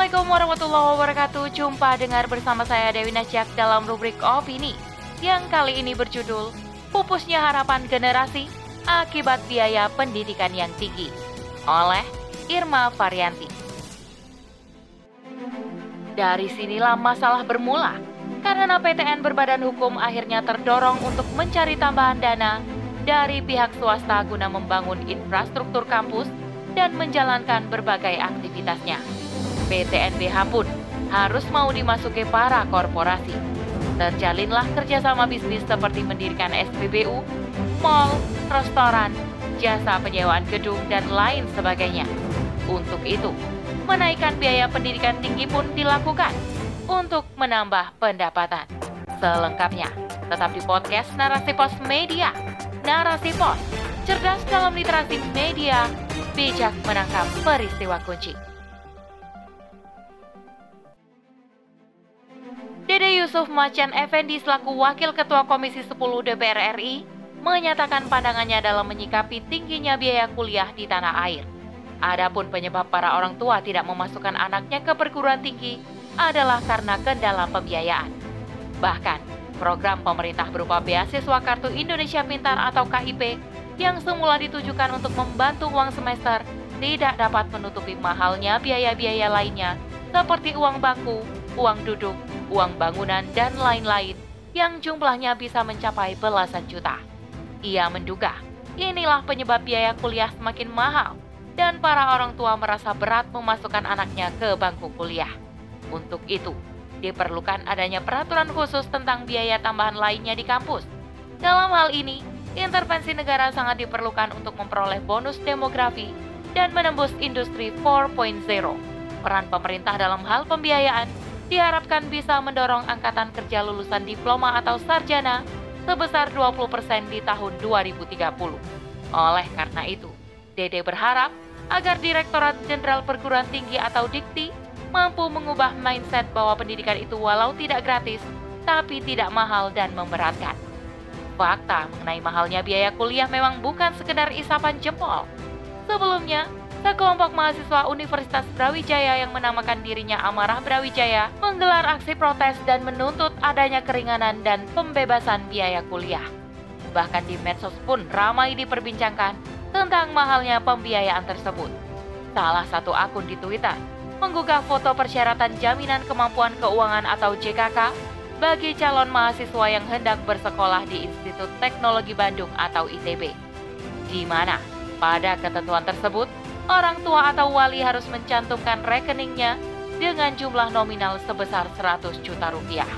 Assalamualaikum warahmatullahi wabarakatuh. Jumpa dengar bersama saya Dewi Nasyak dalam rubrik opini yang kali ini berjudul Pupusnya Harapan Generasi Akibat Biaya Pendidikan yang Tinggi oleh Irma Varianti. Dari sinilah masalah bermula karena PTN berbadan hukum akhirnya terdorong untuk mencari tambahan dana dari pihak swasta guna membangun infrastruktur kampus dan menjalankan berbagai aktivitasnya. PTNBH pun harus mau dimasuki para korporasi. Terjalinlah kerjasama bisnis seperti mendirikan SPBU, mall, restoran, jasa penyewaan gedung, dan lain sebagainya. Untuk itu, menaikkan biaya pendidikan tinggi pun dilakukan untuk menambah pendapatan. Selengkapnya, tetap di podcast Narasi Pos Media. Narasi Pos, cerdas dalam literasi media, bijak menangkap peristiwa kunci. Yusuf Macan Effendi selaku Wakil Ketua Komisi 10 DPR RI menyatakan pandangannya dalam menyikapi tingginya biaya kuliah di tanah air. Adapun penyebab para orang tua tidak memasukkan anaknya ke perguruan tinggi adalah karena kendala pembiayaan. Bahkan, program pemerintah berupa beasiswa Kartu Indonesia Pintar atau KIP yang semula ditujukan untuk membantu uang semester tidak dapat menutupi mahalnya biaya-biaya lainnya seperti uang bangku, uang duduk, uang bangunan, dan lain-lain yang jumlahnya bisa mencapai belasan juta. Ia menduga inilah penyebab biaya kuliah semakin mahal dan para orang tua merasa berat memasukkan anaknya ke bangku kuliah. Untuk itu, diperlukan adanya peraturan khusus tentang biaya tambahan lainnya di kampus. Dalam hal ini, intervensi negara sangat diperlukan untuk memperoleh bonus demografi dan menembus industri 4.0. Peran pemerintah dalam hal pembiayaan diharapkan bisa mendorong angkatan kerja lulusan diploma atau sarjana sebesar 20% di tahun 2030. Oleh karena itu, Dede berharap agar Direktorat Jenderal Perguruan Tinggi atau Dikti mampu mengubah mindset bahwa pendidikan itu walau tidak gratis, tapi tidak mahal dan memberatkan. Fakta mengenai mahalnya biaya kuliah memang bukan sekedar isapan jempol. Sebelumnya, sekelompok mahasiswa Universitas Brawijaya yang menamakan dirinya Amarah Brawijaya menggelar aksi protes dan menuntut adanya keringanan dan pembebasan biaya kuliah. Bahkan di medsos pun ramai diperbincangkan tentang mahalnya pembiayaan tersebut. Salah satu akun di Twitter menggugah foto persyaratan jaminan kemampuan keuangan atau JKK bagi calon mahasiswa yang hendak bersekolah di Institut Teknologi Bandung atau ITB. Di mana pada ketentuan tersebut, orang tua atau wali harus mencantumkan rekeningnya dengan jumlah nominal sebesar 100 juta rupiah.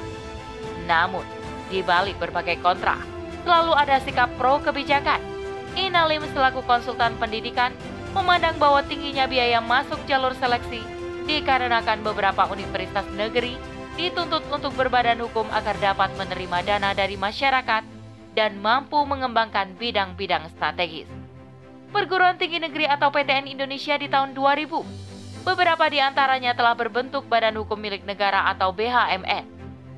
Namun, di balik berbagai kontra, selalu ada sikap pro kebijakan Inalim selaku konsultan pendidikan memandang bahwa tingginya biaya masuk jalur seleksi dikarenakan beberapa universitas negeri dituntut untuk berbadan hukum agar dapat menerima dana dari masyarakat dan mampu mengembangkan bidang-bidang strategis. Perguruan Tinggi Negeri atau PTN Indonesia di tahun 2000, beberapa di antaranya telah berbentuk badan hukum milik negara atau BHMN,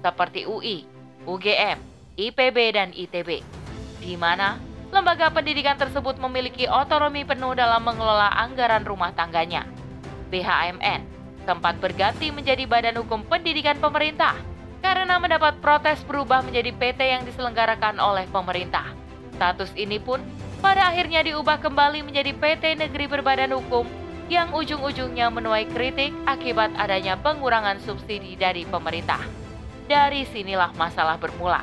seperti UI, UGM, IPB, dan ITB, di mana lembaga pendidikan tersebut memiliki otonomi penuh dalam mengelola anggaran rumah tangganya. BHMN sempat berganti menjadi Badan Hukum Pendidikan Pemerintah karena mendapat protes berubah menjadi PT yang diselenggarakan oleh pemerintah. Status ini pun pada akhirnya diubah kembali menjadi PT Negeri Berbadan Hukum yang ujung-ujungnya menuai kritik akibat adanya pengurangan subsidi dari pemerintah. Dari sinilah masalah bermula.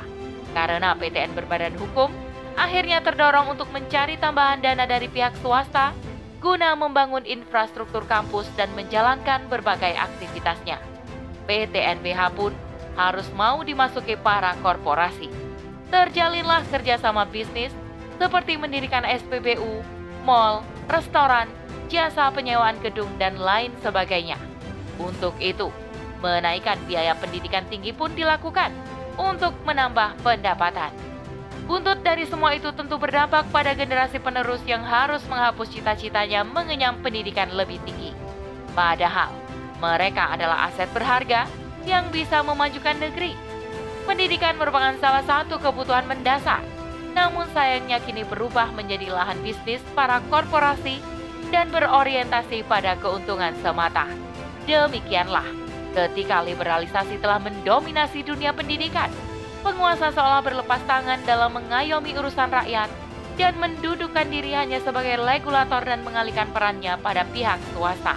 Karena PTN berbadan hukum akhirnya terdorong untuk mencari tambahan dana dari pihak swasta guna membangun infrastruktur kampus dan menjalankan berbagai aktivitasnya. PTNBH pun harus mau dimasuki para korporasi. Terjalinlah kerjasama bisnis seperti mendirikan SPBU, mall, restoran, jasa penyewaan gedung, dan lain sebagainya. Untuk itu, menaikkan biaya pendidikan tinggi pun dilakukan untuk menambah pendapatan. Buntut dari semua itu tentu berdampak pada generasi penerus yang harus menghapus cita-citanya mengenyam pendidikan lebih tinggi. Padahal, mereka adalah aset berharga yang bisa memajukan negeri. Pendidikan merupakan salah satu kebutuhan mendasar, namun sayangnya kini berubah menjadi lahan bisnis para korporasi dan berorientasi pada keuntungan semata. Demikianlah, ketika liberalisasi telah mendominasi dunia pendidikan, penguasa seolah berlepas tangan dalam mengayomi urusan rakyat dan mendudukkan diri hanya sebagai regulator dan mengalihkan perannya pada pihak swasta.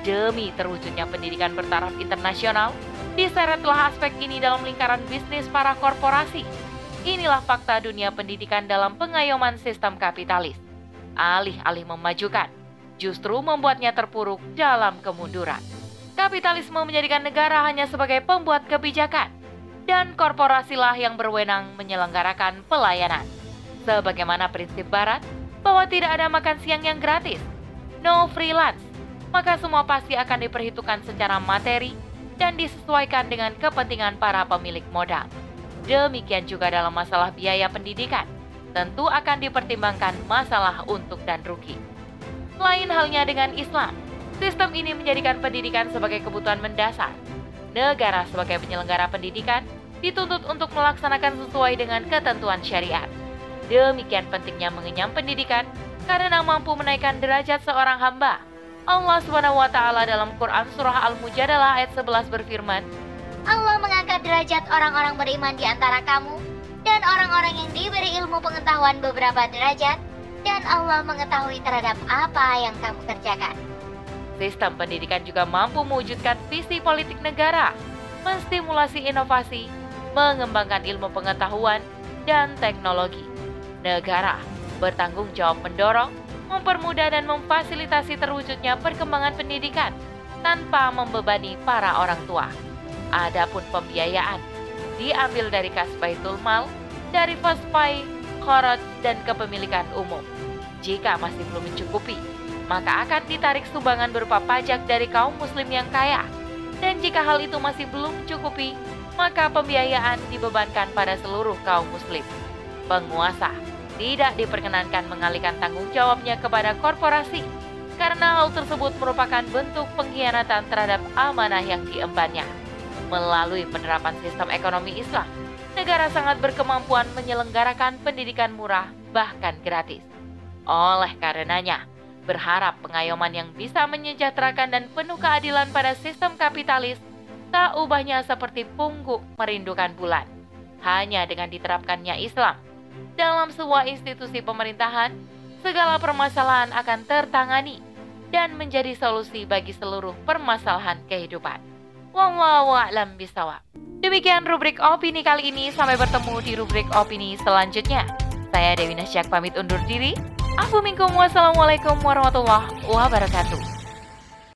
Demi terwujudnya pendidikan bertaraf internasional, diseretlah aspek ini dalam lingkaran bisnis para korporasi. Inilah fakta dunia pendidikan dalam pengayoman sistem kapitalis. Alih-alih memajukan, justru membuatnya terpuruk dalam kemunduran. Kapitalisme menjadikan negara hanya sebagai pembuat kebijakan, dan korporasilah yang berwenang menyelenggarakan pelayanan. Sebagaimana prinsip Barat, bahwa tidak ada makan siang yang gratis, no freelance, maka semua pasti akan diperhitungkan secara materi dan disesuaikan dengan kepentingan para pemilik modal. Demikian juga dalam masalah biaya pendidikan, tentu akan dipertimbangkan masalah untung dan rugi. Lain halnya dengan Islam, sistem ini menjadikan pendidikan sebagai kebutuhan mendasar. Negara sebagai penyelenggara pendidikan dituntut untuk melaksanakan sesuai dengan ketentuan syariat. Demikian pentingnya mengenyam pendidikan karena mampu menaikkan derajat seorang hamba Allah taala dalam Quran surah Al-Mujadalah ayat 11 berfirman, Allah mengangkat derajat orang-orang beriman di antara kamu dan orang-orang yang diberi ilmu pengetahuan beberapa derajat dan Allah mengetahui terhadap apa yang kamu kerjakan. Sistem pendidikan juga mampu mewujudkan visi politik negara, menstimulasi inovasi, mengembangkan ilmu pengetahuan dan teknologi. Negara bertanggung jawab mendorong mempermudah dan memfasilitasi terwujudnya perkembangan pendidikan tanpa membebani para orang tua. Adapun pembiayaan diambil dari kas baitul mal, dari pay, korot, dan kepemilikan umum. Jika masih belum mencukupi, maka akan ditarik sumbangan berupa pajak dari kaum muslim yang kaya. Dan jika hal itu masih belum mencukupi, maka pembiayaan dibebankan pada seluruh kaum muslim. Penguasa tidak diperkenankan mengalihkan tanggung jawabnya kepada korporasi karena hal tersebut merupakan bentuk pengkhianatan terhadap amanah yang diembannya. Melalui penerapan sistem ekonomi Islam, negara sangat berkemampuan menyelenggarakan pendidikan murah bahkan gratis. Oleh karenanya, berharap pengayoman yang bisa menyejahterakan dan penuh keadilan pada sistem kapitalis tak ubahnya seperti pungguk merindukan bulan. Hanya dengan diterapkannya Islam, dalam sebuah institusi pemerintahan, segala permasalahan akan tertangani dan menjadi solusi bagi seluruh permasalahan kehidupan. Wallahu a'lam bisawab. Demikian rubrik opini kali ini. Sampai bertemu di rubrik opini selanjutnya. Saya Dewi Nasyak pamit undur diri. Assalamualaikum warahmatullahi wabarakatuh.